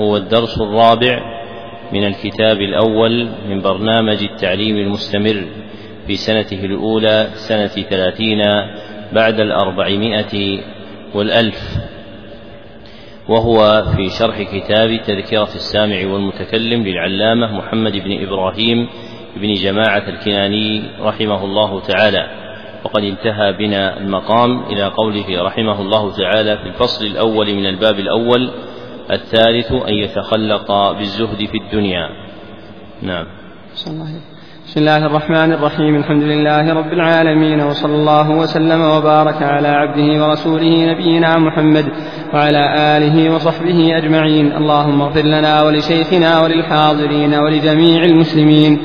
هو الدرس الرابع من الكتاب الأول من برنامج التعليم المستمر في سنته الأولى سنة ثلاثين بعد الأربعمائة والألف. وهو في شرح كتاب تذكرة السامع والمتكلم للعلامة محمد بن إبراهيم بن جماعة الكناني رحمه الله تعالى. وقد انتهى بنا المقام إلى قوله رحمه الله تعالى في الفصل الأول من الباب الأول الثالث أن يتخلق بالزهد في الدنيا. نعم. بسم الله الرحمن الرحيم. الحمد لله رب العالمين وصلى الله وسلم وبارك على عبده ورسوله نبينا محمد وعلى آله وصحبه أجمعين. اللهم اغفر لنا ولشيخنا وللحاضرين ولجميع المسلمين.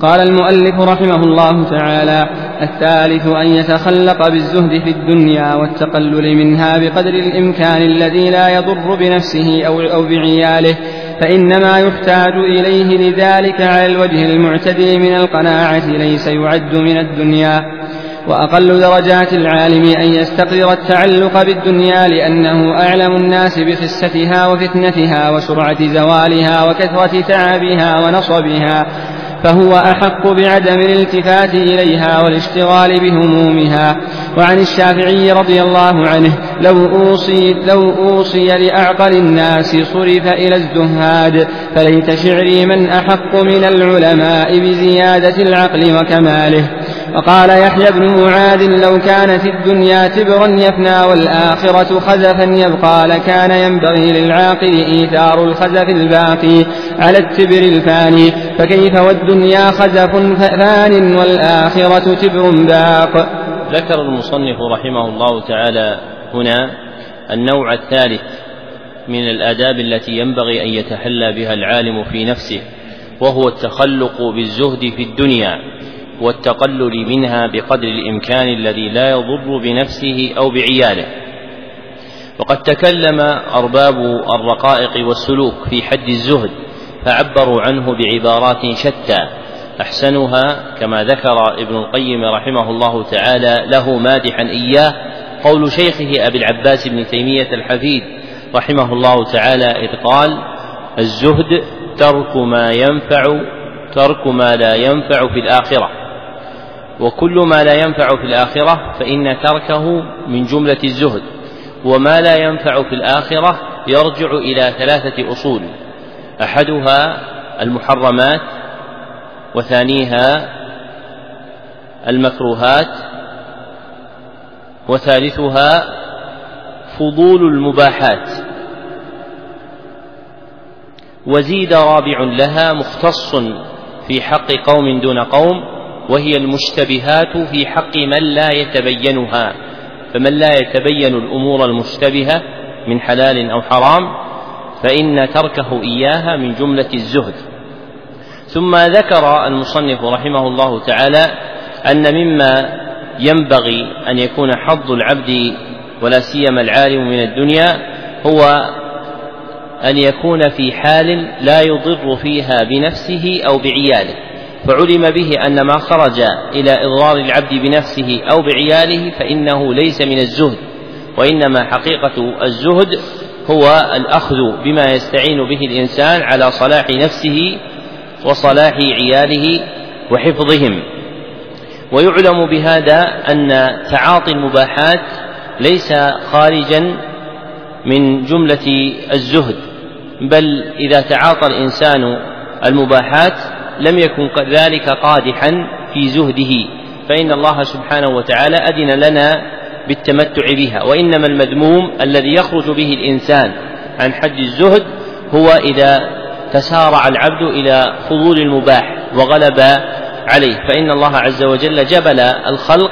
قال المؤلف رحمه الله تعالى الثالث أن يتخلق بالزهد في الدنيا والتقلل منها بقدر الإمكان الذي لا يضر بنفسه أو, أو بعياله فإنما يحتاج إليه لذلك على الوجه المعتدل من القناعة ليس يعد من الدنيا. وأقل درجات العالم أن يستقدر التعلق بالدنيا لأنه أعلم الناس بخستها وفتنتها وسرعة زوالها وكثرة تعبها ونصبها. فهو أحق بعدم الالتفات إليها والاشتغال بهمومها. وعن الشافعي رضي الله عنه لو أوصي, لو أوصي لأعقل الناس صرف إلى الزهاد فليت شعري من أحق من العلماء بزيادة العقل وكماله. وقال يحيى بن معاذ لو كانت الدنيا تبرا يفنى والآخرة خزفا يبقى لكان ينبغي للعاقل إيثار الخزف الباقي على التبر الفاني. فكيف والدنيا خزف فان والآخرة تبر باق؟ ذكر المصنف رحمه الله تعالى هنا النوع الثالث من الآداب التي ينبغي أن يتحلى بها العالم في نفسه وهو التخلق بالزهد في الدنيا. والتقلل منها بقدر الإمكان الذي لا يضر بنفسه أو بعياله. وقد تكلم أرباب الرقائق والسلوك في حد الزهد فعبروا عنه بعبارات شتى. أحسنها كما ذكر ابن القيم رحمه الله تعالى له مادحا إياه قول شيخه أبي العباس بن تيمية الحفيد رحمه الله تعالى إذ قال الزهد ترك ما ينفع ترك ما لا ينفع في الآخرة. وكل ما لا ينفع في الآخرة فإن تركه من جملة الزهد وما لا ينفع في الآخرة يرجع إلى ثلاثة أصول أحدها المحرمات وثانيها المكروهات وثالثها فضول المباحات. وزيد رابع لها مختص في حق قوم دون قوم وهي المشتبهات في حق من لا يتبينها. فمن لا يتبين الأمور المشتبهة من حلال أو حرام فإن تركه إياها من جملة الزهد. ثم ذكر المصنف رحمه الله تعالى أن مما ينبغي أن يكون حظ العبد ولا سيما العالم من الدنيا هو أن يكون في حال لا يضر فيها بنفسه أو بعياله. فعلم به أن ما خرج إلى إضرار العبد بنفسه أو بعياله فإنه ليس من الزهد وإنما حقيقة الزهد هو الأخذ بما يستعين به الإنسان على صلاح نفسه وصلاح عياله وحفظهم. ويعلم بهذا أن تعاطي المباحات ليس خارجا من جملة الزهد بل إذا تعاطى الإنسان المباحات لم يكن ذلك قادحا في زهده فإن الله سبحانه وتعالى أذن لنا بالتمتع بها. وإنما المذموم الذي يخرج به الإنسان عن حد الزهد هو إذا تسارع العبد إلى فضول المباح وغلب عليه. فإن الله عز وجل جبل الخلق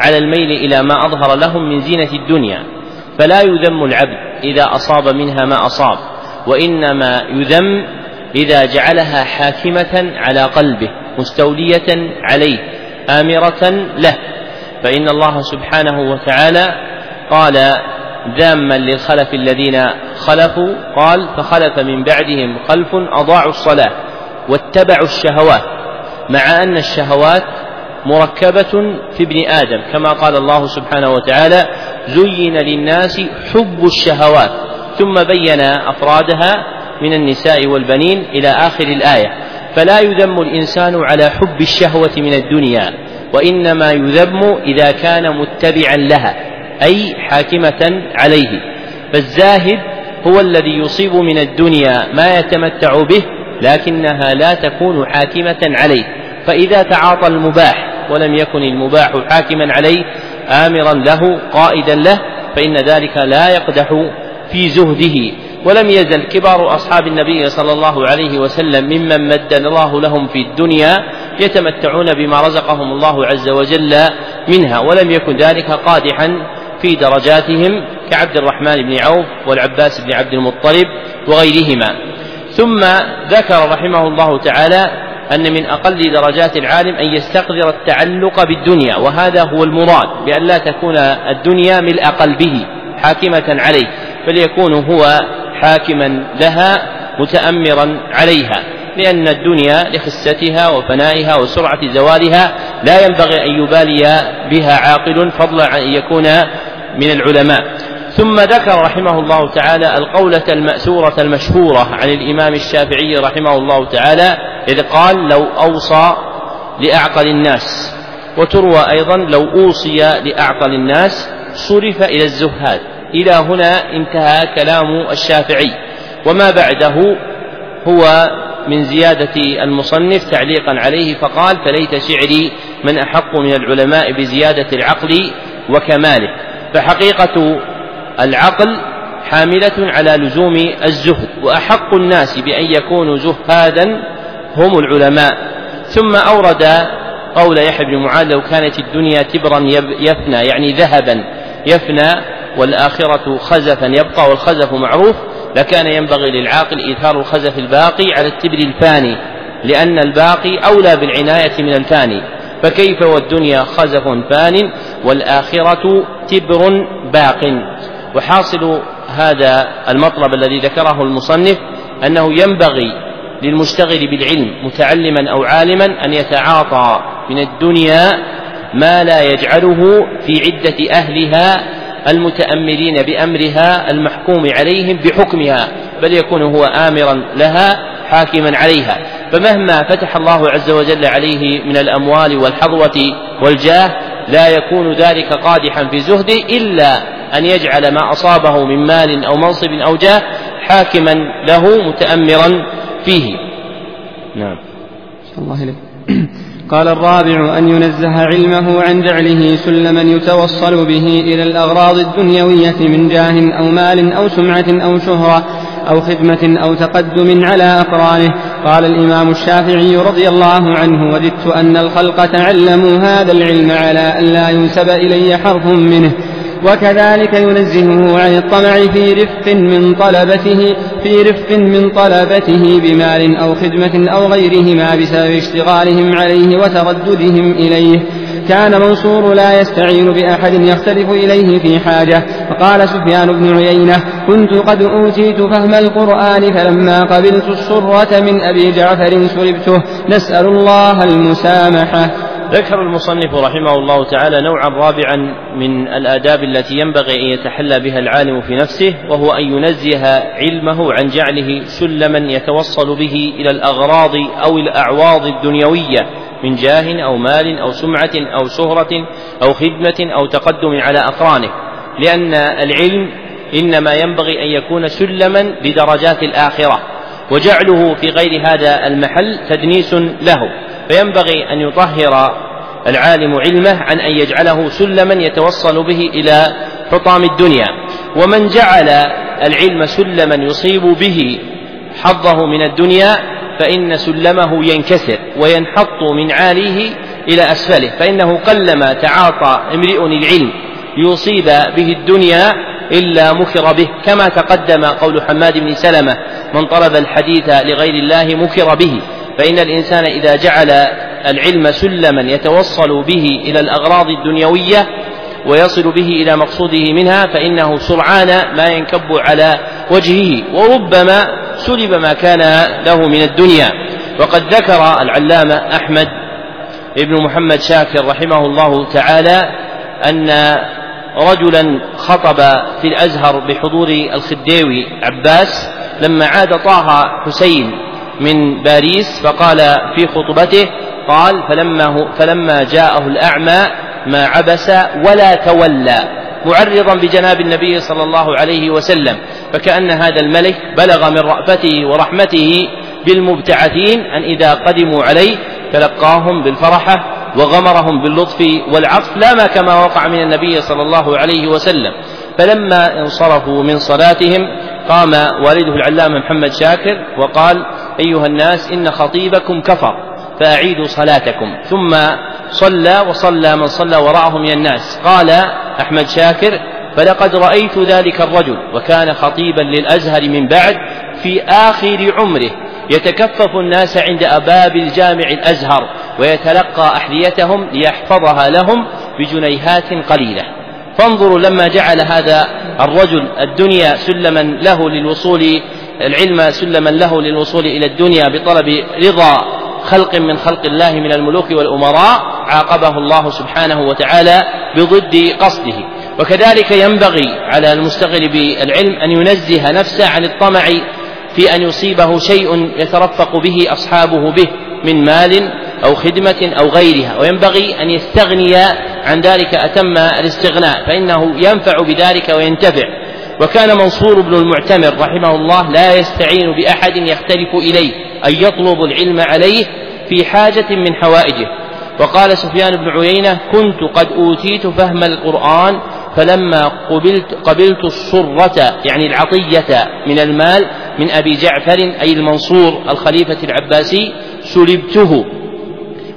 على الميل إلى ما أظهر لهم من زينة الدنيا. فلا يذم العبد إذا أصاب منها ما أصاب وإنما يذم إذا جعلها حاكمة على قلبه مستولية عليه آمرة له. فإن الله سبحانه وتعالى قال ذاما للخلف الذين خلفوا قال فخلف من بعدهم خلف أضاعوا الصلاة واتبعوا الشهوات مع أن الشهوات مركبة في ابن آدم. كما قال الله سبحانه وتعالى زين للناس حب الشهوات ثم بين أفرادها من النساء والبنين إلى آخر الآية. فلا يذم الإنسان على حب الشهوة من الدنيا وإنما يذم إذا كان متبعا لها أي حاكمة عليه. فالزاهد هو الذي يصيب من الدنيا ما يتمتع به لكنها لا تكون حاكمة عليه. فإذا تعاطى المباح ولم يكن المباح حاكما عليه آمرا له قائدا له فإن ذلك لا يقدح في زهده. ولم يزل كبار أصحاب النبي صلى الله عليه وسلم ممن مد الله لهم في الدنيا يتمتعون بما رزقهم الله عز وجل منها ولم يكن ذلك قادحا في درجاتهم كعبد الرحمن بن عوف والعباس بن عبد المطلب وغيرهما. ثم ذكر رحمه الله تعالى أن من أقل درجات العالم أن يستقدر التعلق بالدنيا وهذا هو المراد بأن لا تكون الدنيا ملء قلبه حاكمة عليه بل يكون هو حاكما لها متأمرا عليها لأن الدنيا لخستها وفنائها وسرعة زوالها لا ينبغي أن يبالي بها عاقل فضلا عن أن يكون من العلماء. ثم ذكر رحمه الله تعالى القولة المأثورة المشهورة عن الإمام الشافعي رحمه الله تعالى إذ قال لو أوصى لأعقل الناس. وتروى أيضا لو أوصي لأعقل الناس صرف إلى الزهاد. إلى هنا انتهى كلام الشافعي. وما بعده هو من زيادة المصنف تعليقا عليه فقال فليت شعري من أحق من العلماء بزيادة العقل وكماله فحقيقة العقل حاملة على لزوم الزهد وأحق الناس بأن يكونوا زهادا هم العلماء. ثم أورد قول يحيى بن معاذ لو كانت الدنيا تبرا يفنى يعني ذهبا يفنى والآخرة خزفا يبقى والخزف معروف لكان ينبغي للعاقل إيثار الخزف الباقي على التبر الفاني لأن الباقي أولى بالعناية من الفاني. فكيف والدنيا خزف فان والآخرة تبر باق؟ وحاصل هذا المطلب الذي ذكره المصنف أنه ينبغي للمشتغل بالعلم متعلما أو عالما أن يتعاطى من الدنيا ما لا يجعله في عدة أهلها المتأمرين بأمرها المحكوم عليهم بحكمها بل يكون هو آمرا لها حاكما عليها. فمهما فتح الله عز وجل عليه من الأموال والحظوة والجاه لا يكون ذلك قادحا في زهده إلا أن يجعل ما أصابه من مال أو منصب أو جاه حاكما له متأمرا فيه. نعم. الله قال الرابع أن ينزه علمه عن جعله سلما يتوصل به إلى الأغراض الدنيوية من جاه أو مال أو سمعة أو شهرة أو خدمة أو تقدم على أقرانه قال الإمام الشافعي رضي الله عنه وددت أن الخلق تعلموا هذا العلم على أن لا ينسب إلي حرف منه. وكذلك ينزهه عن الطمع في رفق من طلبته في رفق من طلبته بمال أو خدمة أو غيرهما بسبب اشتغالهم عليه وترددهم إليه. كان منصور لا يستعين بأحد يختلف إليه في حاجة. وقال سفيان بن عيينة كنت قد أوتيت فهم القرآن فلما قبلت الصرة من أبي جعفر سلبته نسأل الله المسامحة. ذكر المصنف رحمه الله تعالى نوعا رابعا من الآداب التي ينبغي أن يتحلى بها العالم في نفسه وهو أن ينزه علمه عن جعله سلما يتوصل به إلى الأغراض أو الأعواض الدنيوية من جاه أو مال أو سمعة أو شهرة أو خدمة أو تقدم على أقرانه. لأن العلم إنما ينبغي أن يكون سلما لدرجات الآخرة وجعله في غير هذا المحل تدنيس له. فينبغي أن يطهر العالم علمه عن أن يجعله سلما يتوصل به إلى حطام الدنيا. ومن جعل العلم سلما يصيب به حظه من الدنيا فإن سلمه ينكسر وينحط من عاليه إلى أسفله. فإنه قلما تعاطى امرئ العلم ليصيب به الدنيا إلا مكر به. كما تقدم قول حماد بن سلمة من طلب الحديث لغير الله مكر به. فإن الإنسان إذا جعل العلم سلما يتوصل به إلى الأغراض الدنيوية ويصل به إلى مقصوده منها فإنه سرعان ما ينكب على وجهه وربما سلب ما كان له من الدنيا. وقد ذكر العلامة أحمد ابن محمد شاكر رحمه الله تعالى أن رجلا خطب في الأزهر بحضور الخديوي عباس لما عاد طه حسين من باريس فقال في خطبته قال فلما فلما جاءه الأعمى ما عبس ولا تولى معرضا بجناب النبي صلى الله عليه وسلم فكأن هذا الملك بلغ من رأفته ورحمته بالمبتعثين أن إذا قدموا عليه تلقاهم بالفرحة وغمرهم باللطف والعطف لا ما كما وقع من النبي صلى الله عليه وسلم. فلما انصرفوا من صلاتهم قام والده العلامة محمد شاكر وقال أيها الناس إن خطيبكم كفر فأعيدوا صلاتكم. ثم صلى وصلى من صلى وراءه من الناس. قال أحمد شاكر فلقد رأيت ذلك الرجل وكان خطيبا للأزهر من بعد في آخر عمره. يتكفف الناس عند أباب الجامع الأزهر ويتلقى أحذيتهم ليحفظها لهم بجنيهات قليلة. فانظروا لما جعل هذا الرجل الدنيا سلما له للوصول العلم سلما له للوصول إلى الدنيا بطلب رضا خلق من خلق الله من الملوك والأمراء عاقبه الله سبحانه وتعالى بضد قصده. وكذلك ينبغي على المستغل بالعلم أن ينزه نفسه عن الطمع في أن يصيبه شيء يترفق به أصحابه به من مال أو خدمة أو غيرها. وينبغي أن يستغني عن ذلك أتم الاستغناء فإنه ينفع بذلك وينتفع. وكان منصور بن المعتمر رحمه الله لا يستعين بأحد يختلف إليه أن يطلب العلم عليه في حاجة من حوائجه. وقال سفيان بن عيينة كنت قد أوتيت فهم القرآن فلما قبلت قبلت الصرة يعني العطية من المال من أبي جعفر أي المنصور الخليفة العباسي سلبته.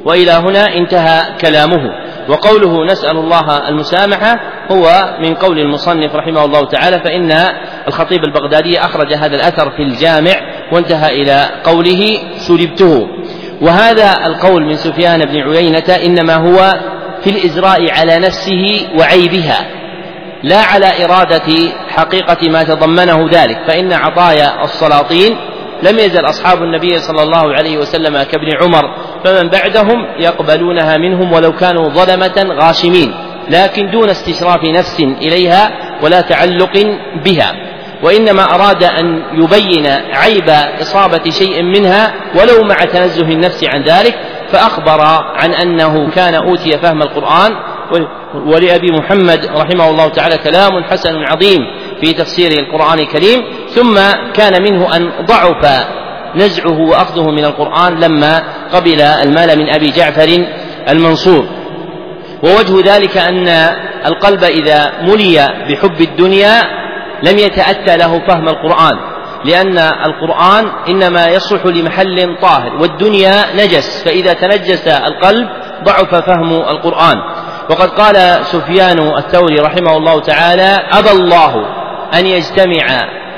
وإلى هنا انتهى كلامه. وقوله نسأل الله المسامحة هو من قول المصنف رحمه الله تعالى فإن الخطيب البغدادي أخرج هذا الأثر في الجامع وانتهى إلى قوله سلبته وهذا القول من سفيان بن عيينة إنما هو في الإزراء على نفسه وعيبها لا على إرادة حقيقة ما تضمنه ذلك فإن عطايا السلاطين لم يزل أصحاب النبي صلى الله عليه وسلم كابن عمر فمن بعدهم يقبلونها منهم ولو كانوا ظلمة غاشمين لكن دون استشراف نفس إليها ولا تعلق بها. وإنما أراد أن يبين عيب إصابة شيء منها ولو مع تنزه النفس عن ذلك فأخبر عن أنه كان أوتي فهم القرآن ولأبي محمد رحمه الله تعالى كلام حسن عظيم في تفسير القرآن الكريم ثم كان منه أن ضعف نزعه وأخذه من القرآن لما قبل المال من أبي جعفر المنصور. ووجه ذلك أن القلب إذا ملي بحب الدنيا لم يتأتى له فهم القرآن لأن القرآن إنما يصلح لمحل طاهر والدنيا نجس فإذا تنجس القلب ضعف فهم القرآن. وقد قال سفيان الثوري رحمه الله تعالى أبى الله أن يجتمع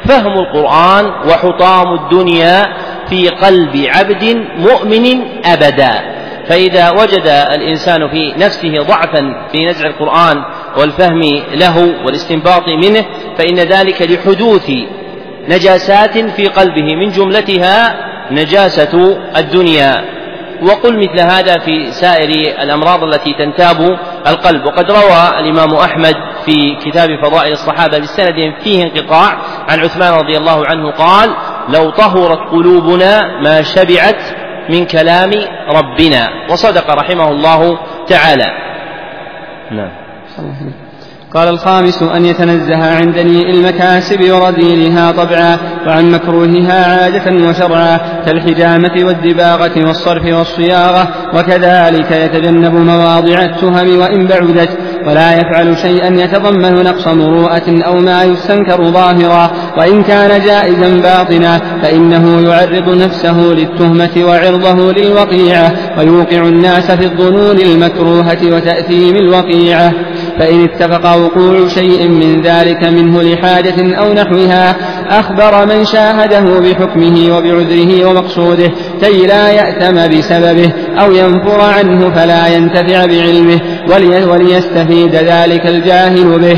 فهم القرآن وحطام الدنيا في قلب عبد مؤمن أبدا. فإذا وجد الإنسان في نفسه ضعفا في نزع القرآن والفهم له والاستنباط منه فإن ذلك لحدوث نجاسات في قلبه من جملتها نجاسة الدنيا. وقل مثل هذا في سائر الأمراض التي تنتاب القلب. وقد روى الإمام أحمد في كتاب فضائل الصحابة بسند فيه انقطاع عن عثمان رضي الله عنه قال لو طهرت قلوبنا ما شبعت من كلام ربنا. وصدق رحمه الله تعالى. نعم. قال الخامس أن يتنزه عن دنيء المكاسب ورذيلها طبعا وعن مكروهها عادة وشرعا كالحجامة والدباغة والصرف والصياغة وكذلك يتجنب مواضع التهم وإن بعدت ولا يفعل شيئا يتضمن نقص مروءة أو ما يستنكر ظاهرا وإن كان جائزا باطنا فإنه يعرض نفسه للتهمة وعرضه للوقيعة ويوقع الناس في الظنون المكروهة وتأثيم الوقيعة. فإن اتفق وقوع شيء من ذلك منه لحاجة أو نحوها أخبر من شاهده بحكمه وبعذره ومقصوده كي لا يأتم بسببه أو ينفر عنه فلا ينتفع بعلمه وليستفيد ذلك الجاهل به.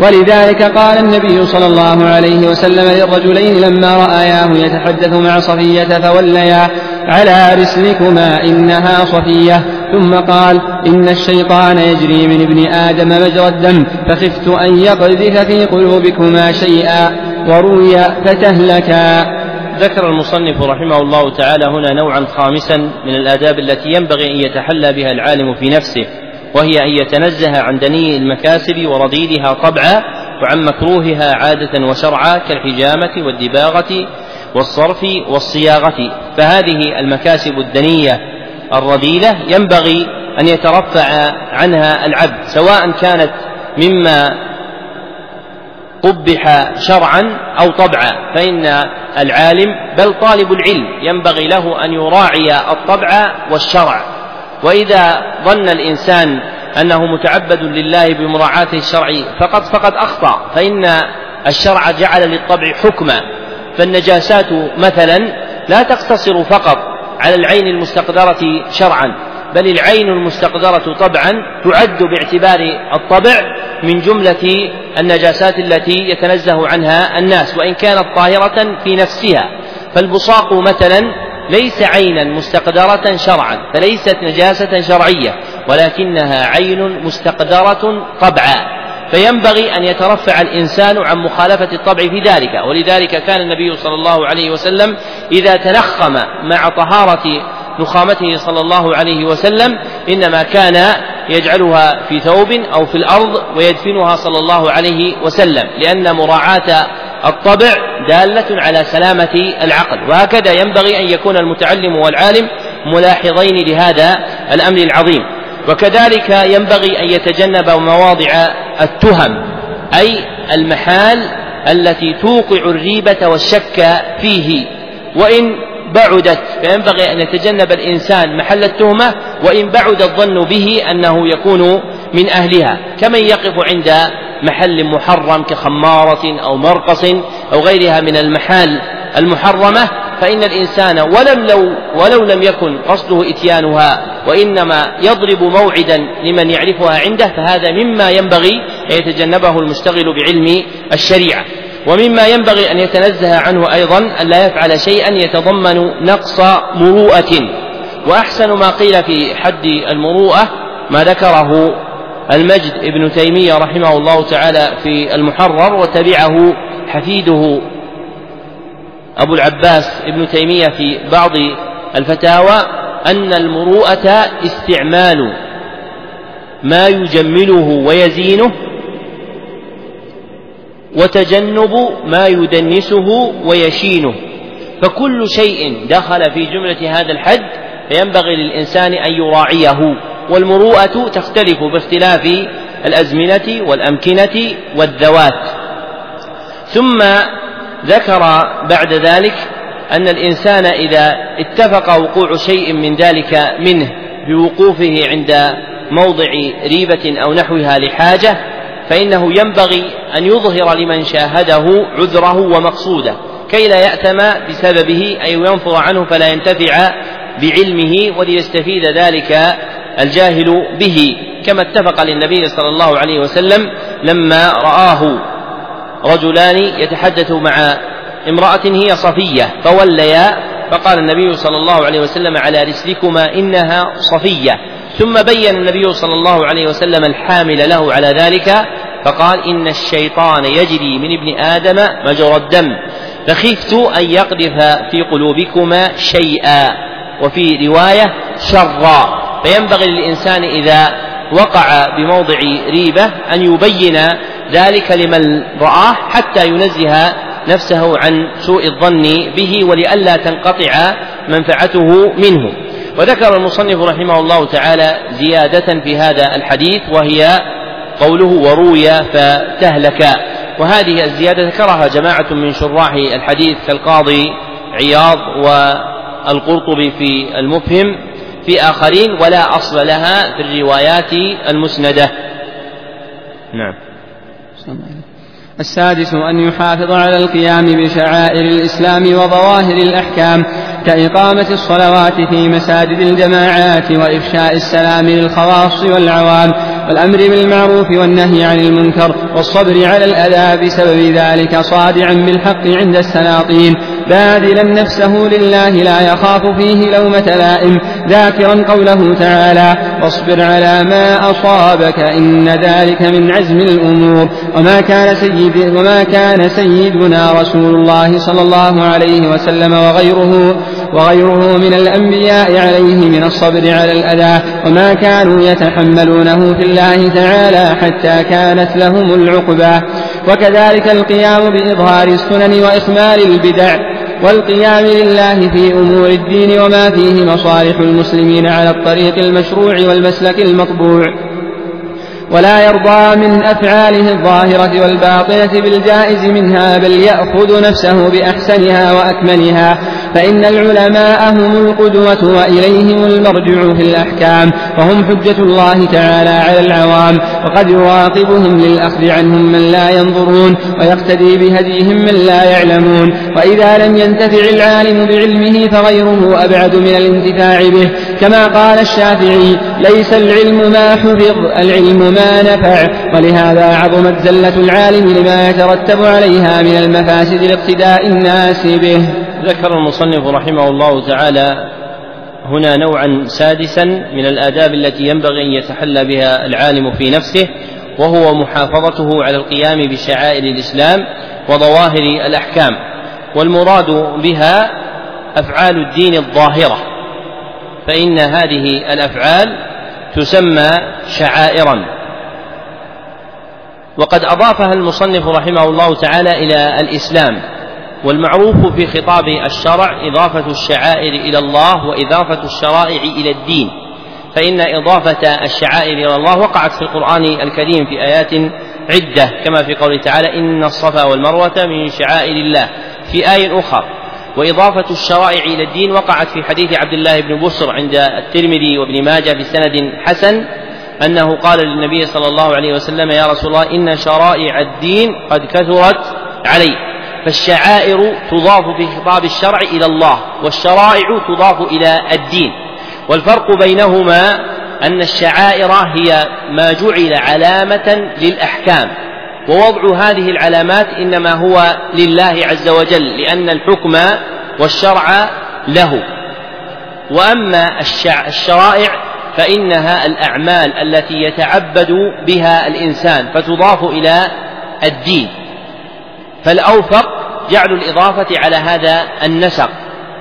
ولذلك قال النبي صلى الله عليه وسلم للرجلين لما رآياه يتحدث مع صفية فوليا على رسلكما إنها صفية. ثم قال إن الشيطان يجري من ابن آدم مجرى الدم فخفت أن يقذف في قلوبكما شيئا وروي فتهلكا. ذكر المصنف رحمه الله تعالى هنا نوعا خامسا من الآداب التي ينبغي أن يتحلى بها العالم في نفسه وهي أن يتنزه عن دني المكاسب ورضيدها طبعا وعن مكروهها عادة وشرعا كالحجامة والدباغة والصرف والصياغة فهذه المكاسب الدنية الرذيلة ينبغي أن يترفع عنها العبد سواء كانت مما قبح شرعا أو طبعا فإن العالم بل طالب العلم ينبغي له أن يراعي الطبع والشرع. وإذا ظن الإنسان أنه متعبد لله بمراعاة الشرع فقد فقد أخطأ فإن الشرع جعل للطبع حكما. فالنجاسات مثلا لا تقتصر فقط على العين المستقدرة شرعا بل العين المستقدرة طبعا تعد باعتبار الطبع من جملة النجاسات التي يتنزه عنها الناس وإن كانت طاهرة في نفسها. فالبصاق مثلا ليس عينا مستقدرة شرعا فليست نجاسة شرعية ولكنها عين مستقدرة طبعا. فينبغي أن يترفع الإنسان عن مخالفة الطبع في ذلك. ولذلك كان النبي صلى الله عليه وسلم إذا تنخم مع طهارة نخامته صلى الله عليه وسلم إنما كان يجعلها في ثوب أو في الأرض ويدفنها صلى الله عليه وسلم لأن مراعاة الطبع دالة على سلامة العقل. وهكذا ينبغي أن يكون المتعلم والعالم ملاحظين لهذا الأمر العظيم. وكذلك ينبغي أن يتجنب مواضع التهم أي المحال التي توقع الريبة والشك فيه. وإن بعدت فينبغي أن يتجنب الإنسان محل التهمة وإن بعد الظن به أنه يكون من أهلها. كمن يقف عند محل محرم كخمارة أو مرقص أو غيرها من المحال المحرمة فإن الإنسان ولم لو ولو لم يكن قصده إتيانها وإنما يضرب موعدا لمن يعرفها عنده فهذا مما ينبغي أن يتجنبه المشتغل بعلم الشريعة. ومما ينبغي أن يتنزه عنه أيضا أن لا يفعل شيئا يتضمن نقص مروءة. وأحسن ما قيل في حد المروءة ما ذكره المجد ابن تيمية رحمه الله تعالى في المحرر وتبعه حفيده أبو العباس ابن تيمية في بعض الفتاوى. أن المروءة استعمال ما يجمله ويزينه وتجنب ما يدنسه ويشينه. فكل شيء دخل في جملة هذا الحد فينبغي للإنسان أن يراعيه. والمروءة تختلف باختلاف الأزمنة والأمكنة والذوات. ثم ذكر بعد ذلك أن الإنسان إذا اتفق وقوع شيء من ذلك منه بوقوفه عند موضع ريبة أو نحوها لحاجة فإنه ينبغي أن يظهر لمن شاهده عذره ومقصوده كي لا يأتم بسببه أي ينفر عنه فلا ينتفع بعلمه وليستفيد ذلك الجاهل به كما اتفق للنبي صلى الله عليه وسلم لما رآه رجلان يتحدث مع امرأة هي صفية فوليا فقال النبي صلى الله عليه وسلم على رسلكما إنها صفية. ثم بين النبي صلى الله عليه وسلم الحامل له على ذلك فقال إن الشيطان يجري من ابن آدم مجرى الدم. فخفت أن يقذف في قلوبكما شيئا وفي رواية شرا. فينبغي للإنسان إذا وقع بموضع ريبة أن يبين ذلك لمن رآه حتى ينزه نفسه عن سوء الظن به ولئلا تنقطع منفعته منه. وذكر المصنف رحمه الله تعالى زيادة في هذا الحديث وهي قوله وروي فتهلك وهذه الزيادة ذكرها جماعة من شراح الحديث كالقاضي عياض والقرطبي في المفهم في آخرين ولا أصل لها في الروايات المسندة. نعم. السادس أن يحافظ على القيام بشعائر الإسلام وظواهر الأحكام كإقامة الصلوات في مساجد الجماعات وإفشاء السلام للخواص والعوام والأمر بالمعروف والنهي عن المنكر والصبر على الأذى بسبب ذلك صادعا بالحق عند السلاطين باذلا نفسه لله لا يخاف فيه لومة لائم ذاكرا قوله تعالى واصبر على ما أصابك إن ذلك من عزم الأمور. وما كان سيد وما كان سيدنا رسول الله صلى الله عليه وسلم وغيره وغيره من الأنبياء عليه من الصبر على الأذى. وما كانوا يتحملونه في الله تعالى حتى كانت لهم العقبى. وكذلك القيام بإظهار السنن وإخمال البدع. والقيام لله في أمور الدين وما فيه مصالح المسلمين على الطريق المشروع والمسلك المطبوع. ولا يرضى من أفعاله الظاهرة والباطنة بالجائز منها بل يأخذ نفسه بأحسنها وأكملها. فإن العلماء هم القدوة وإليهم المرجع في الأحكام وهم حجة الله تعالى على العوام وقد يراقبهم للأخذ عنهم من لا ينظرون ويقتدي بهديهم من لا يعلمون. وإذا لم ينتفع العالم بعلمه فغيره أبعد من الانتفاع به. كما قال الشافعي ليس العلم ما حفظ العلم ما نفع. ولهذا عظمت زلة العالم لما يترتب عليها من المفاسد لاقتداء الناس به. ذكر المصنف رحمه الله تعالى هنا نوعا سادسا من الآداب التي ينبغي أن يتحلى بها العالم في نفسه وهو محافظته على القيام بشعائر الإسلام وظواهر الأحكام. والمراد بها أفعال الدين الظاهرة. فإن هذه الأفعال تسمى شعائرا. وقد أضافها المصنف رحمه الله تعالى إلى الإسلام. والمعروف في خطاب الشرع إضافة الشعائر إلى الله وإضافة الشرائع إلى الدين. فإن إضافة الشعائر إلى الله وقعت في القرآن الكريم في آيات عدة كما في قوله تعالى إن الصفا والمروة من شعائر الله. في آية أخرى وإضافة الشرائع إلى الدين وقعت في حديث عبد الله بن بصر عند الترمذي وابن ماجه بسند حسن أنه قال للنبي صلى الله عليه وسلم يا رسول الله إن شرائع الدين قد كثرت علي. فالشعائر تضاف في خطاب الشرع إلى الله والشرائع تضاف إلى الدين. والفرق بينهما أن الشعائر هي ما جعل علامة للأحكام. ووضع هذه العلامات إنما هو لله عز وجل لأن الحكم والشرع له. وأما الشرائع فإنها الأعمال التي يتعبد بها الإنسان فتضاف إلى الدين. فالأوفق جعل الإضافة على هذا النسق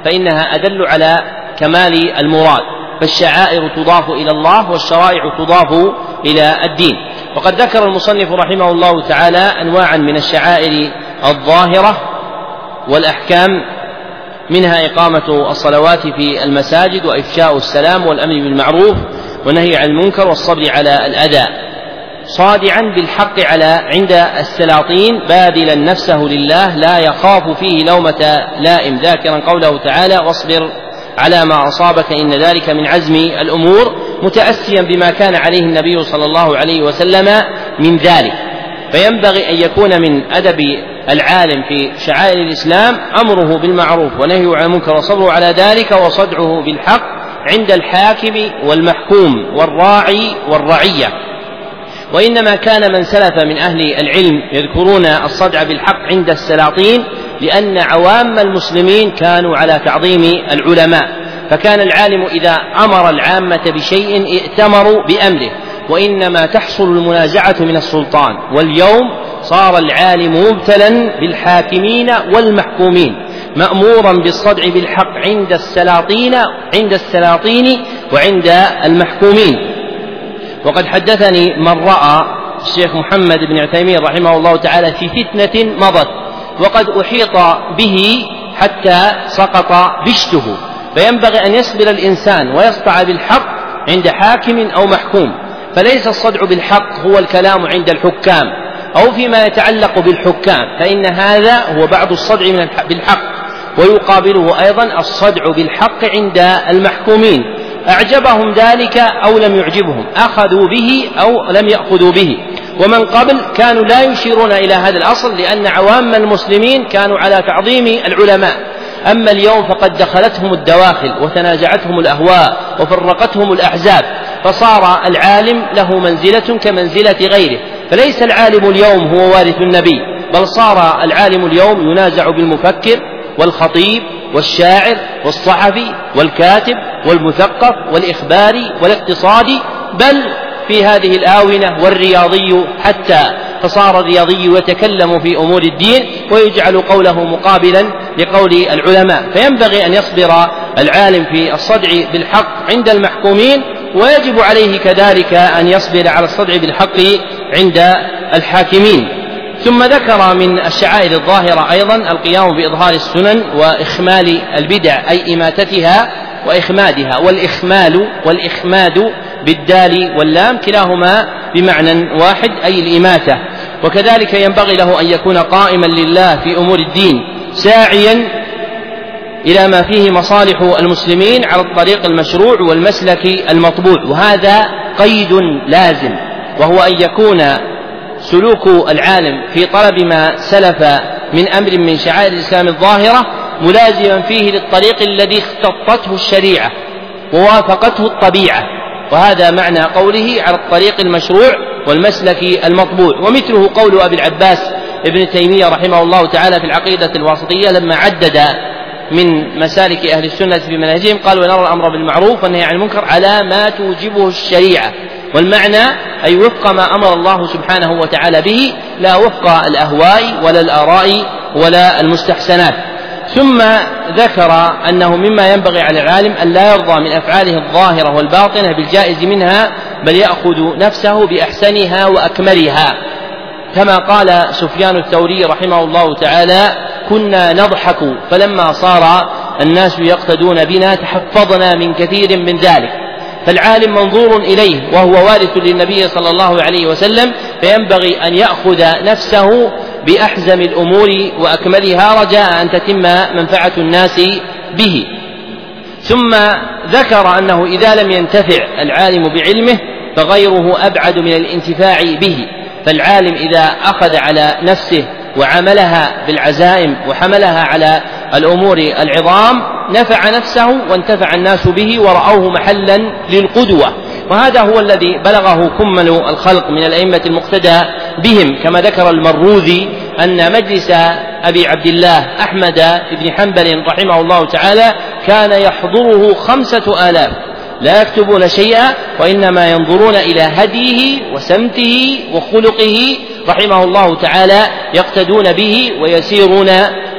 فإنها أدل على كمال المراد فالشعائر تضاف إلى الله والشرائع تضاف إلى الدين. وقد ذكر المصنف رحمه الله تعالى أنواعا من الشعائر الظاهرة والأحكام منها إقامة الصلوات في المساجد وإفشاء السلام والأمر بالمعروف والنهي عن المنكر والصبر على الأذى. صادعا بالحق على عند السلاطين باذلا نفسه لله لا يخاف فيه لومة لائم. ذاكرا قوله تعالى واصبر على ما أصابك إن ذلك من عزم الأمور. متأسيا بما كان عليه النبي صلى الله عليه وسلم من ذلك. فينبغي أن يكون من أدب العالم في شعائر الإسلام أمره بالمعروف ونهيه عن المنكر وصبره على ذلك وصدعه بالحق عند الحاكم والمحكوم والراعي والرعية. وإنما كان من سلف من أهل العلم يذكرون الصدع بالحق عند السلاطين لأن عوام المسلمين كانوا على تعظيم العلماء. فكان العالم إذا أمر العامة بشيء ائتمروا بأمره. وإنما تحصل المنازعة من السلطان. واليوم صار العالم مبتلا بالحاكمين والمحكومين. مأمورا بالصدع بالحق عند السلاطين عند السلاطين وعند المحكومين. وقد حدثني من رأى الشيخ محمد بن عثيمين رحمه الله تعالى في فتنة مضت وقد أحيط به حتى سقط بشته فينبغي أن يصبر الإنسان ويصطع بالحق عند حاكم أو محكوم فليس الصدع بالحق هو الكلام عند الحكام أو فيما يتعلق بالحكام فإن هذا هو بعض الصدع بالحق ويقابله أيضا الصدع بالحق عند المحكومين. أعجبهم ذلك أو لم يعجبهم أخذوا به أو لم يأخذوا به. ومن قبل كانوا لا يشيرون إلى هذا الأصل لأن عوام المسلمين كانوا على تعظيم العلماء. أما اليوم فقد دخلتهم الدواخل وتنازعتهم الأهواء وفرقتهم الأحزاب فصار العالم له منزلة كمنزلة غيره. فليس العالم اليوم هو وارث النبي بل صار العالم اليوم ينازع بالمفكر والخطيب والشاعر والصحفي والكاتب والمثقف والإخباري والاقتصادي بل في هذه الآونة والرياضي حتى فصار الرياضي يتكلم في أمور الدين ويجعل قوله مقابلا لقول العلماء. فينبغي أن يصبر العالم في الصدع بالحق عند المحكومين ويجب عليه كذلك أن يصبر على الصدع بالحق عند الحاكمين. ثم ذكر من الشعائر الظاهرة أيضا القيام بإظهار السنن وإخمال البدع أي إماتتها وإخمادها والإخمال والإخماد بالدال واللام كلاهما بمعنى واحد أي الإماتة. وكذلك ينبغي له أن يكون قائما لله في أمور الدين ساعيا إلى ما فيه مصالح المسلمين على الطريق المشروع والمسلك المطبوع وهذا قيد لازم وهو أن يكون سلوك العالم في طلب ما سلف من أمر من شعائر الإسلام الظاهرة ملازما فيه للطريق الذي اختطته الشريعة ووافقته الطبيعة. وهذا معنى قوله على الطريق المشروع والمسلك المطبوع. ومثله قول أبي العباس ابن تيمية رحمه الله تعالى في العقيدة الواسطية لما عدد من مسالك أهل السنة في منهجهم قال ونرى الأمر بالمعروف والنهي عن المنكر على ما توجبه الشريعة والمعنى أي وفق ما أمر الله سبحانه وتعالى به لا وفق الأهواء ولا الآراء ولا المستحسنات. ثم ذكر أنه مما ينبغي على العالم أن لا يرضى من أفعاله الظاهرة والباطنة بالجائز منها بل يأخذ نفسه بأحسنها وأكملها. كما قال سفيان الثوري رحمه الله تعالى كنا نضحك فلما صار الناس يقتدون بنا تحفظنا من كثير من ذلك. فالعالم منظور إليه وهو وارث للنبي صلى الله عليه وسلم فينبغي أن يأخذ نفسه بأحزم الأمور وأكملها رجاء أن تتم منفعة الناس به. ثم ذكر أنه إذا لم ينتفع العالم بعلمه فغيره أبعد من الانتفاع به. فالعالم إذا أخذ على نفسه وعملها بالعزائم وحملها على الأمور العظام نفع نفسه وانتفع الناس به ورأوه محلا للقدوة. وهذا هو الذي بلغه كمل الخلق من الأئمة المقتدى بهم كما ذكر المروذي أن مجلس أبي عبد الله أحمد بن حنبل رحمه الله تعالى كان يحضره خمسة آلاف. لا يكتبون شيئا وإنما ينظرون إلى هديه وسمته وخلقه رحمه الله تعالى يقتدون به ويسيرون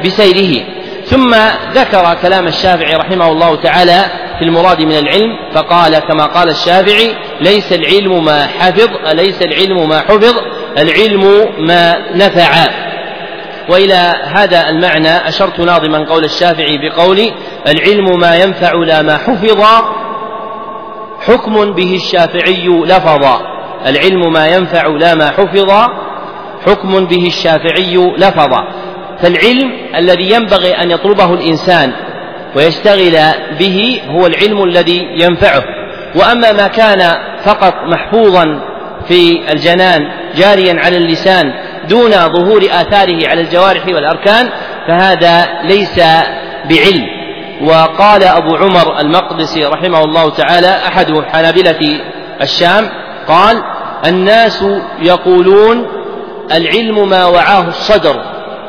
بسيره. ثم ذكر كلام الشافعي رحمه الله تعالى في المراد من العلم فقال كما قال الشافعي ليس العلم ما حفظ أليس العلم ما حفظ العلم ما نفع. وإلى هذا المعنى أشرت ناظما قول الشافعي بقول العلم ما ينفع لا ما حفظ حكم به الشافعي لفظا العلم ما ينفع لا ما حفظ حكم به الشافعي لفظا فالعلم الذي ينبغي أن يطلبه الإنسان ويشتغل به هو العلم الذي ينفعه. وأما ما كان فقط محفوظا في الجنان جاريا على اللسان دون ظهور آثاره على الجوارح والأركان فهذا ليس بعلم. وقال أبو عمر المقدسي رحمه الله تعالى أحد حنابلة الشام قال الناس يقولون العلم ما وعاه الصدر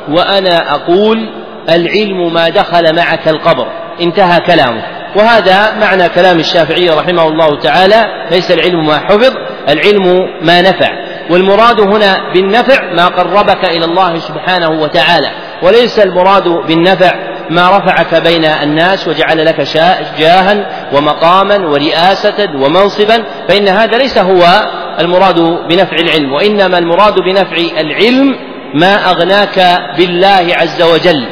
وأنا أقول العلم ما دخل معك القبر انتهى كلامه. وهذا معنى كلام الشافعي رحمه الله تعالى ليس العلم ما حفظ العلم ما نفع. والمراد هنا بالنفع ما قربك إلى الله سبحانه وتعالى وليس المراد بالنفع ما رفعك بين الناس وجعل لك جاها ومقاما ورئاسة ومنصبا فإن هذا ليس هو المراد بنفع العلم وإنما المراد بنفع العلم ما أغناك بالله عز وجل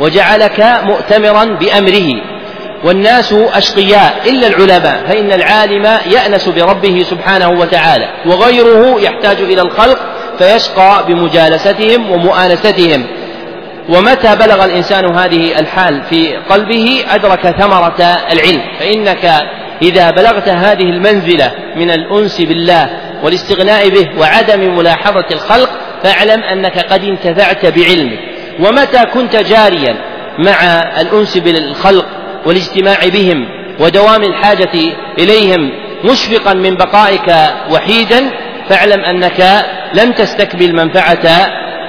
وجعلك مؤتمرا بأمره. والناس أشقياء إلا العلماء فإن العالم يأنس بربه سبحانه وتعالى وغيره يحتاج إلى الخلق فيشقى بمجالستهم ومؤانستهم. ومتى بلغ الإنسان هذه الحال في قلبه؟ أدرك ثمرة العلم. فإنك إذا بلغت هذه المنزلة من الأنس بالله والاستغناء به وعدم ملاحظة الخلق فاعلم أنك قد انتفعت بعلمك. ومتى كنت جاريا مع الأنس بالخلق والاجتماع بهم ودوام الحاجة إليهم مشفقا من بقائك وحيدا فاعلم أنك لن تستكمل منفعة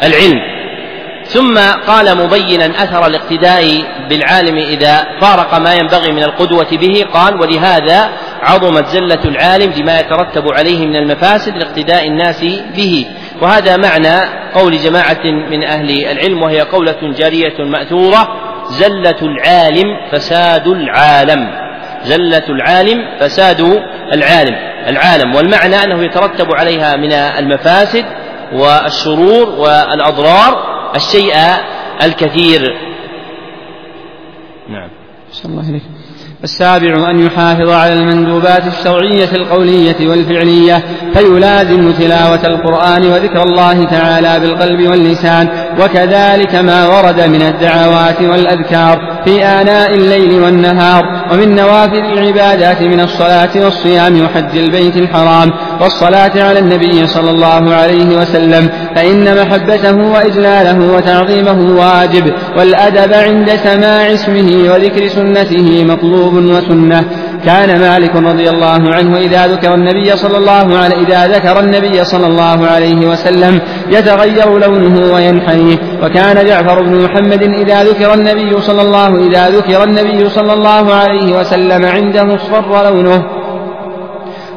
العلم. ثم قال مبينا أثر الاقتداء بالعالم إذا فارق ما ينبغي من القدوة به. قال ولهذا عظمت زلة العالم بما يترتب عليه من المفاسد لاقتداء الناس به. وهذا معنى قول جماعة من أهل العلم وهي قولة جارية مأثورة زلة العالم فساد العالم. زلة العالم فساد العالم. العالم والمعنى أنه يترتب عليها من المفاسد والشرور والأضرار الشيء الكثير. نعم. الله إليك السابع أن يحافظ على المندوبات الشرعية القولية والفعلية فيلازم تلاوة القرآن وذكر الله تعالى بالقلب واللسان وكذلك ما ورد من الدعوات والأذكار في آناء الليل والنهار. ومن نوافل العبادات من الصلاة والصيام وحج البيت الحرام والصلاة على النبي صلى الله عليه وسلم فإن محبته وإجلاله وتعظيمه واجب والأدب عند سماع اسمه وذكر سنته مطلوب وسنة. كان مالك رضي الله عنه إذا ذكر النبي صلى الله عليه إذا ذكر النبي صلى الله عليه وسلم يتغير لونه وينحني. وكان جعفر بن محمد إذا ذكر النبي صلى الله إذا ذكر النبي صلى الله عليه وسلم عنده اصفر لونه.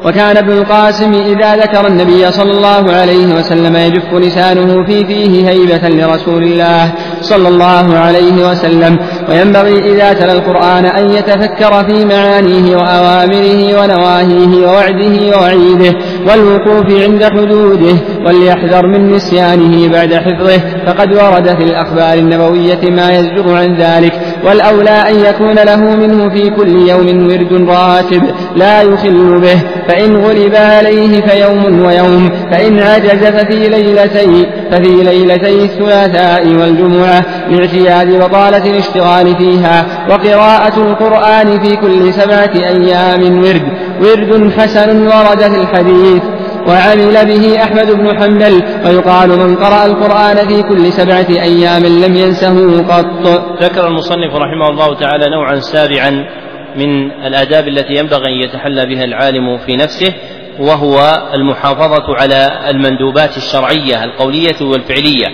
وكان ابن القاسم إذا ذكر النبي صلى الله عليه وسلم يجف لسانه في فيه هيبة لرسول الله صلى الله عليه وسلم. وينبغي إذا تلا القرآن أن يتفكر في معانيه وأوامره ونواهيه ووعده ووعيده والوقوف عند حدوده وليحذر من نسيانه بعد حفظه. فقد ورد في الأخبار النبوية ما يزجر عن ذلك. والأولى أن يكون له منه في كل يوم ورد راتب لا يخل به. فإن غلب عليه فيوم ويوم فإن عجز ففي ليلتي ففي ليلتي الثلاثاء والجمعة لاعتياد بطالة الاشتغال فيها وقراءة القرآن في كل سبعة أيام ورد ورد حسن ورد في الحديث. وعمل به أحمد بن حنبل ويقال من قرأ القرآن في كل سبعة أيام لم ينسه قط. ذكر المصنف رحمه الله تعالى نوعا سابعا. من الآداب التي ينبغي أن يتحلى بها العالم في نفسه وهو المحافظة على المندوبات الشرعية القولية والفعلية.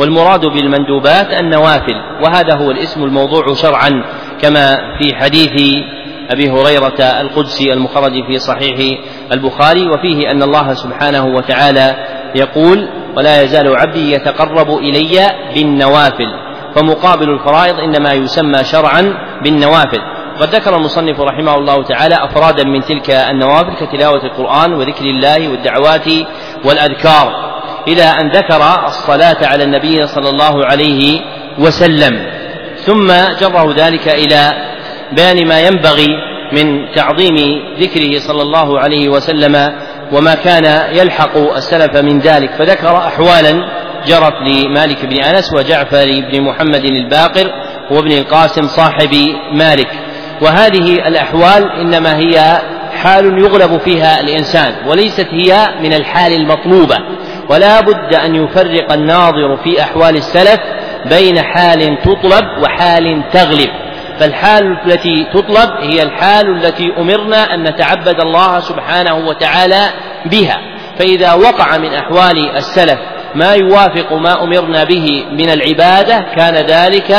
والمراد بالمندوبات النوافل وهذا هو الاسم الموضوع شرعا كما في حديث أبي هريرة القدسي المخرج في صحيح البخاري وفيه أن الله سبحانه وتعالى يقول ولا يزال عبدي يتقرب إلي بالنوافل فمقابل الفرائض إنما يسمى شرعا بالنوافل. وقد ذكر المصنف رحمه الله تعالى أفرادا من تلك النوافل كتلاوة القرآن وذكر الله والدعوات والأذكار. إلى أن ذكر الصلاة على النبي صلى الله عليه وسلم. ثم جره ذلك إلى بيان ما ينبغي من تعظيم ذكره صلى الله عليه وسلم وما كان يلحق السلف من ذلك. فذكر أحوالا جرت لمالك بن أنس وجعفر بن محمد الباقر وابن القاسم صاحب مالك. وهذه الأحوال إنما هي حال يغلب فيها الإنسان وليست هي من الحال المطلوبة. ولا بد أن يفرق الناظر في أحوال السلف بين حال تطلب وحال تغلب. فالحال التي تطلب هي الحال التي أمرنا أن نتعبد الله سبحانه وتعالى بها. فإذا وقع من أحوال السلف ما يوافق ما أمرنا به من العبادة كان ذلك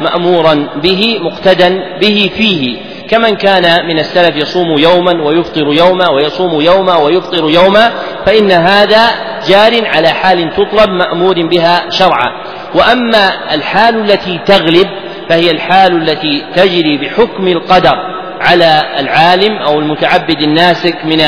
مأمورا به مقتدا به فيه. كمن كان من السلف يصوم يوما ويفطر يوما ويصوم يوما ويفطر يوما فإن هذا جار على حال تطلب مأمور بها شرعا. وأما الحال التي تغلب فهي الحال التي تجري بحكم القدر على العالم أو المتعبد الناسك من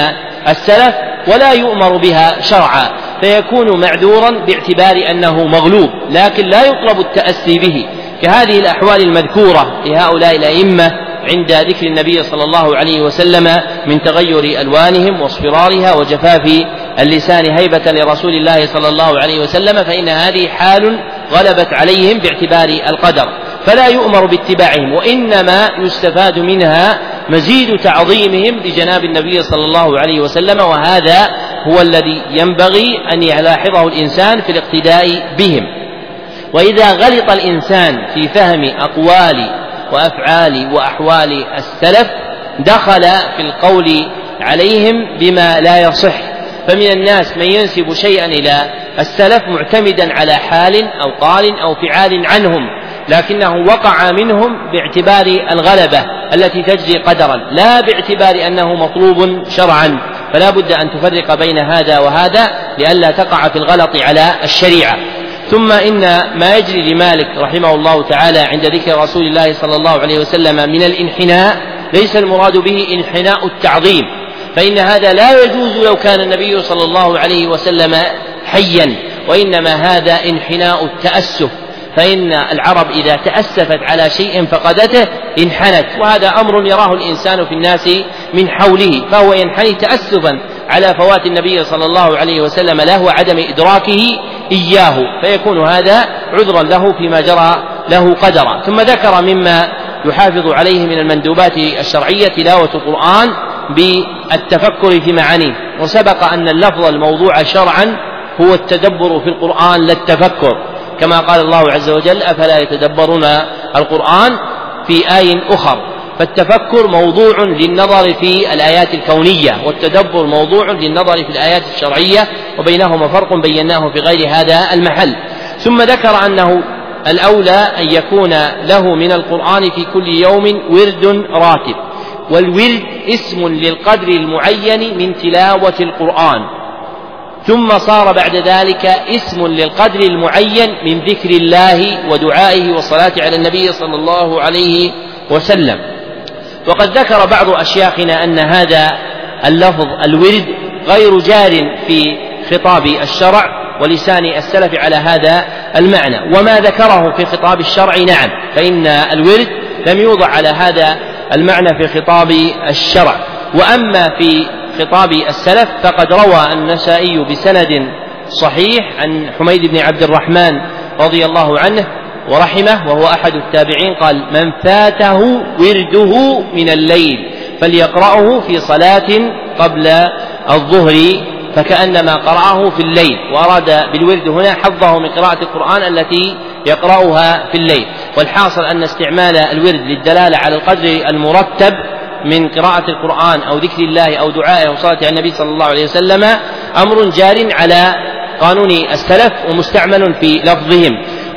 السلف ولا يؤمر بها شرعا. فيكون معذورا باعتبار أنه مغلوب لكن لا يطلب التأسي به. كهذه الأحوال المذكورة لهؤلاء الأئمة عند ذكر النبي صلى الله عليه وسلم من تغير ألوانهم واصفرارها وجفاف اللسان هيبة لرسول الله صلى الله عليه وسلم فإن هذه حال غلبت عليهم باعتبار القدر. فلا يؤمر باتباعهم وإنما يستفاد منها مزيد تعظيمهم لجناب النبي صلى الله عليه وسلم وهذا هو الذي ينبغي أن يلاحظه الإنسان في الاقتداء بهم. وإذا غلط الإنسان في فهم أقوال وأفعال وأحوال السلف دخل في القول عليهم بما لا يصح. فمن الناس من ينسب شيئا إلى السلف معتمدا على حال أو قال أو فعال عنهم لكنه وقع منهم باعتبار الغلبة التي تجري قدرا لا باعتبار أنه مطلوب شرعا. فلا بد أن تفرق بين هذا وهذا لئلا تقع في الغلط على الشريعة. ثم إن ما يجري لمالك رحمه الله تعالى عند ذكر رسول الله صلى الله عليه وسلم من الانحناء ليس المراد به انحناء التعظيم فإن هذا لا يجوز لو كان النبي صلى الله عليه وسلم حيا وإنما هذا انحناء التأسف فإن العرب إذا تأسفت على شيء فقدته انحنت وهذا أمر يراه الإنسان في الناس من حوله فهو ينحني تأسفا على فوات النبي صلى الله عليه وسلم له وعدم إدراكه إياه فيكون هذا عذرا له فيما جرى له قدرا. ثم ذكر مما يحافظ عليه من المندوبات الشرعية تلاوة القرآن بالتفكر في معانيه. وسبق أن اللفظ الموضوع شرعا هو التدبر في القرآن لا التفكر. كما قال الله عز وجل أفلا يتدبرون القرآن في آي أخر. فالتفكر موضوع للنظر في الآيات الكونية والتدبر موضوع للنظر في الآيات الشرعية وبينهما فرق بيناه في غير هذا المحل. ثم ذكر أنه الأولى أن يكون له من القرآن في كل يوم ورد راتب والورد اسم للقدر المعين من تلاوة القرآن. ثم صار بعد ذلك اسم للقدر المعين من ذكر الله ودعائه والصلاة على النبي صلى الله عليه وسلم. وقد ذكر بعض أشياخنا أن هذا اللفظ الورد غير جار في خطاب الشرع ولسان السلف على هذا المعنى. وما ذكره في خطاب الشرع نعم فإن الورد لم يوضع على هذا المعنى في خطاب الشرع. وأما في خطاب السلف فقد روى النسائي بسند صحيح عن حميد بن عبد الرحمن رضي الله عنه ورحمه وهو أحد التابعين قال من فاته ورده من الليل فليقرأه في صلاة قبل الظهر فكأنما قرأه في الليل وأراد بالورد هنا حظه من قراءة القرآن التي يقرأها في الليل والحاصل أن استعمال الورد للدلالة على القدر المرتب من قراءة القرآن أو ذكر الله أو دعائه أو صلاة على النبي صلى الله عليه وسلم أمر جار على قانون السلف ومستعمل في لفظهم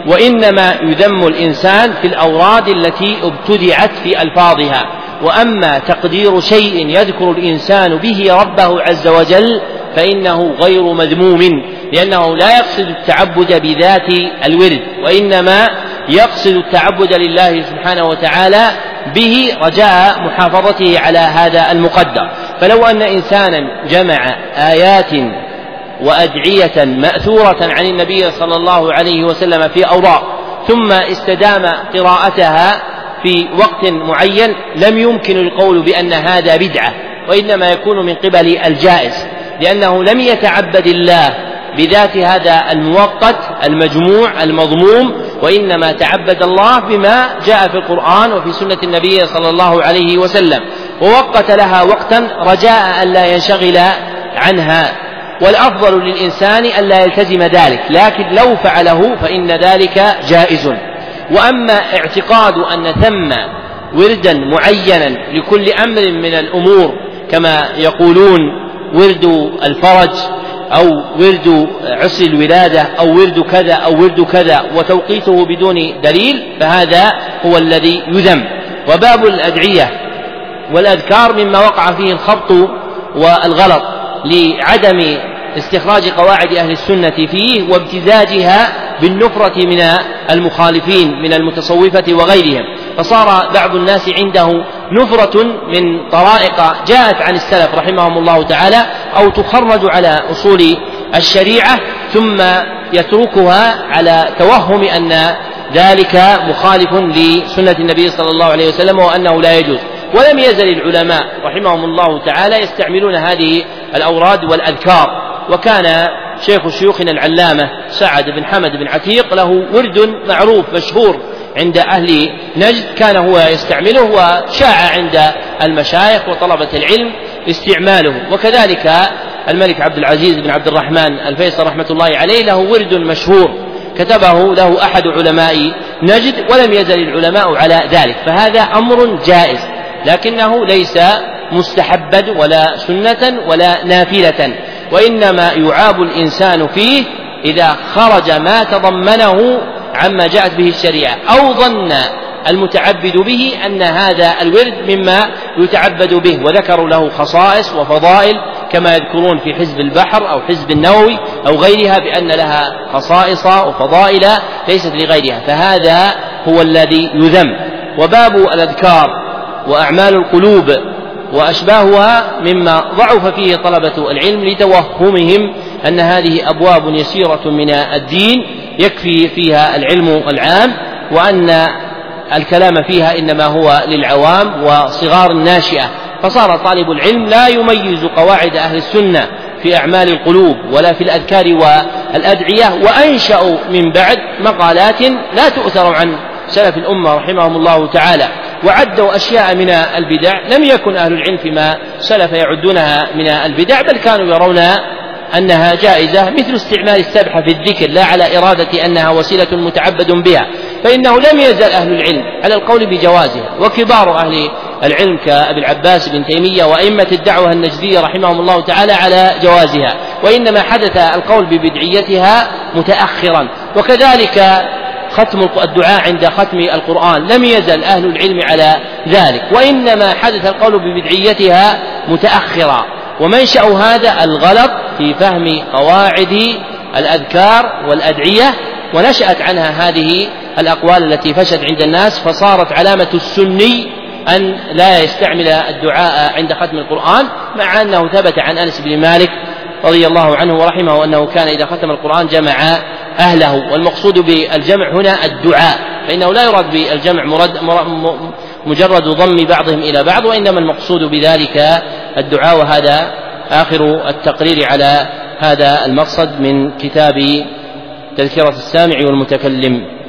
وإنما يذم الإنسان في الأوراد التي ابتدعت في ألفاظها. وأما تقدير شيء يذكر الإنسان به ربه عز وجل فإنه غير مذموم لأنه لا يقصد التعبد بذات الورد وإنما يقصد التعبد لله سبحانه وتعالى به رجاء محافظته على هذا المقدر. فلو أن إنسانا جمع آيات وأدعية مأثورة عن النبي صلى الله عليه وسلم في أوراق ثم استدام قراءتها في وقت معين لم يمكن القول بأن هذا بدعة وإنما يكون من قبل الجائز لأنه لم يتعبد الله بذات هذا الموقت المجموع المضموم وإنما تعبد الله بما جاء في القرآن وفي سنة النبي صلى الله عليه وسلم ووقت لها وقتا رجاء ألا ينشغل عنها. والأفضل للإنسان ألا يلتزم ذلك لكن لو فعله فإن ذلك جائز. وأما اعتقاد أن ثم وردا معينا لكل أمر من الأمور كما يقولون ورد الفرج أو ورد عسر الولادة أو ورد كذا أو ورد كذا وتوقيته بدون دليل فهذا هو الذي يذم. وباب الأدعية والأذكار مما وقع فيه الخبط والغلط. لعدم استخراج قواعد أهل السنة فيه وابتزاجها بالنفرة من المخالفين من المتصوفة وغيرهم. فصار بعض الناس عنده نفرة من طرائق جاءت عن السلف رحمهم الله تعالى أو تخرج على أصول الشريعة ثم يتركها على توهم أن ذلك مخالف لسنة النبي صلى الله عليه وسلم وأنه لا يجوز. ولم يزل العلماء رحمهم الله تعالى يستعملون هذه الأوراد والأذكار. وكان شيخ شيوخنا العلامة سعد بن حمد بن عتيق له ورد معروف مشهور عند أهل نجد كان هو يستعمله وشاع عند المشايخ وطلبة العلم استعماله. وكذلك الملك عبد العزيز بن عبد الرحمن الفيصل رحمة الله عليه له ورد مشهور كتبه له أحد علماء نجد ولم يزل العلماء على ذلك. فهذا أمر جائز. لكنه ليس مستحبا ولا سنة ولا نافلة وإنما يعاب الإنسان فيه إذا خرج ما تضمنه عما جاءت به الشريعة أو ظن المتعبد به أن هذا الورد مما يتعبد به وذكروا له خصائص وفضائل كما يذكرون في حزب البحر أو حزب النووي أو غيرها بأن لها خصائص وفضائل ليست لغيرها فهذا هو الذي يذم. وباب الأذكار. وأعمال القلوب وأشباهها مما ضعف فيه طلبة العلم لتوهمهم أن هذه أبواب يسيرة من الدين يكفي فيها العلم العام وأن الكلام فيها إنما هو للعوام وصغار الناشئة فصار طالب العلم لا يميز قواعد أهل السنة في أعمال القلوب ولا في الأذكار والأدعية وأنشأوا من بعد مقالات لا تؤثر عن سلف الأمة رحمهم الله تعالى. وعدوا أشياء من البدع. لم يكن أهل العلم فيما سلف يعدونها من البدع بل كانوا يرون أنها جائزة مثل استعمال السبحة في الذكر لا على إرادة أنها وسيلة متعبد بها. فإنه لم يزل أهل العلم على القول بجوازها. وكبار أهل العلم كأبي العباس بن تيمية وأئمة الدعوة النجدية رحمهم الله تعالى على جوازها. وإنما حدث القول ببدعيتها متأخرا. وكذلك ختم الدعاء عند ختم القرآن. لم يزل أهل العلم على ذلك. وإنما حدث القول ببدعيتها متأخرا ومنشأ هذا الغلط في فهم قواعد الأذكار والأدعية ونشأت عنها هذه الأقوال التي فشت عند الناس فصارت علامة السني أن لا يستعمل الدعاء عند ختم القرآن مع أنه ثبت عن أنس بن مالك رضي الله عنه ورحمه أنه كان إذا ختم القرآن جمع أهله والمقصود بالجمع هنا الدعاء فإنه لا يراد بالجمع مرد مجرد ضم بعضهم إلى بعض وإنما المقصود بذلك الدعاء وهذا آخر التقرير على هذا المقصد من كتاب تذكرة السامع والمتكلم.